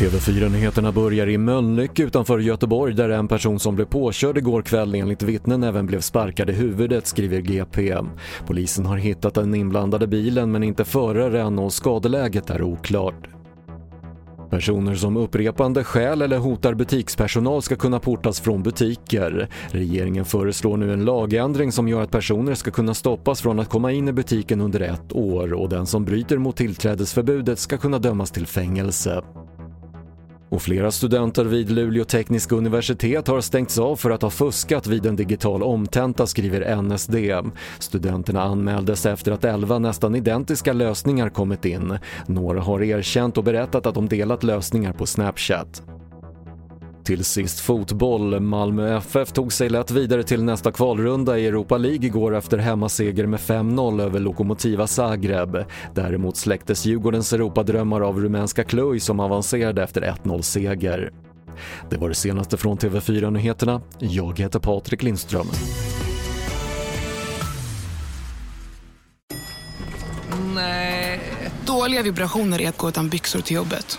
TV4-nyheterna börjar i Mölnlyck utanför Göteborg där en person som blev påkörd igår kväll enligt vittnen även blev sparkad i huvudet, skriver GP. Polisen har hittat den inblandade bilen men inte föraren och skadeläget är oklart. Personer som upprepande skäl eller hotar butikspersonal ska kunna portas från butiker. Regeringen föreslår nu en lagändring som gör att personer ska kunna stoppas från att komma in i butiken under ett år och den som bryter mot tillträdesförbudet ska kunna dömas till fängelse. Och flera studenter vid Luleå tekniska universitet har stängts av för att ha fuskat vid en digital omtenta, skriver NSD. Studenterna anmäldes efter att 11 nästan identiska lösningar kommit in. Några har erkänt och berättat att de delat lösningar på Snapchat. Till sist fotboll. Malmö FF tog sig lätt vidare till nästa kvalrunda i Europa League igår efter hemmaseger med 5-0 över Lokomotiva Zagreb. Däremot släcktes Djurgårdens Europadrömmar av rumänska Cluj som avancerade efter 1-0-seger. Det var det senaste från TV4 Nyheterna. Jag heter Patrik Lindström. Nej. Dåliga vibrationer är att gå utan byxor till jobbet.